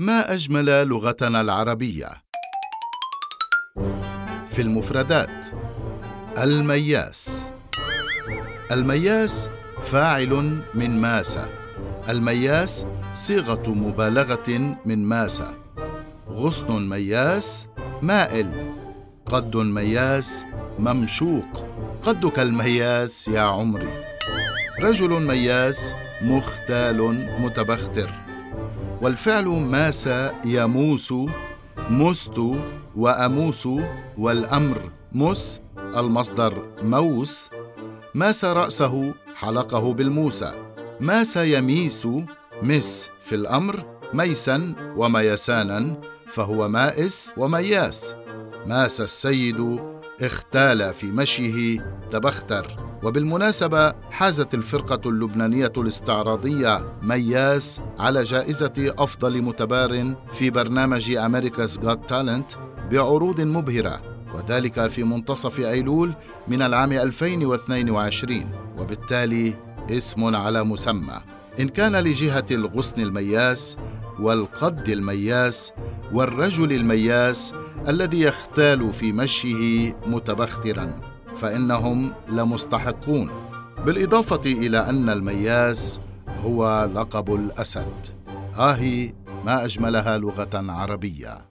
ما أجمل لغتنا العربية. في المفردات المياس. المياس فاعل من ماسه المياس صيغة مبالغة من ماسه غصن مياس مائل. قد مياس ممشوق. قدك المياس يا عمري. رجل مياس مختال متبختر. والفعل ماس يموس مست وأموس والأمر مس المصدر موس ماس رأسه حلقه بالموسى ماس يميس مس في الأمر ميسا وميسانا فهو مائس ومياس ماس السيد اختال في مشيه تبختر. وبالمناسبة حازت الفرقة اللبنانية الاستعراضية مياس على جائزة أفضل متبارٍ في برنامج America's Got Talent بعروض مبهرة وذلك في منتصف أيلول من العام 2022 وبالتالي اسم على مسمى. إن كان لجهة الغصن المياس والقد المياس والرجل المياس الذي يختال في مشيه متبخترا. فإنهم لمستحقون بالإضافة إلى أن المياس هو لقب الأسد. هاهي ما أجملها لغة عربية.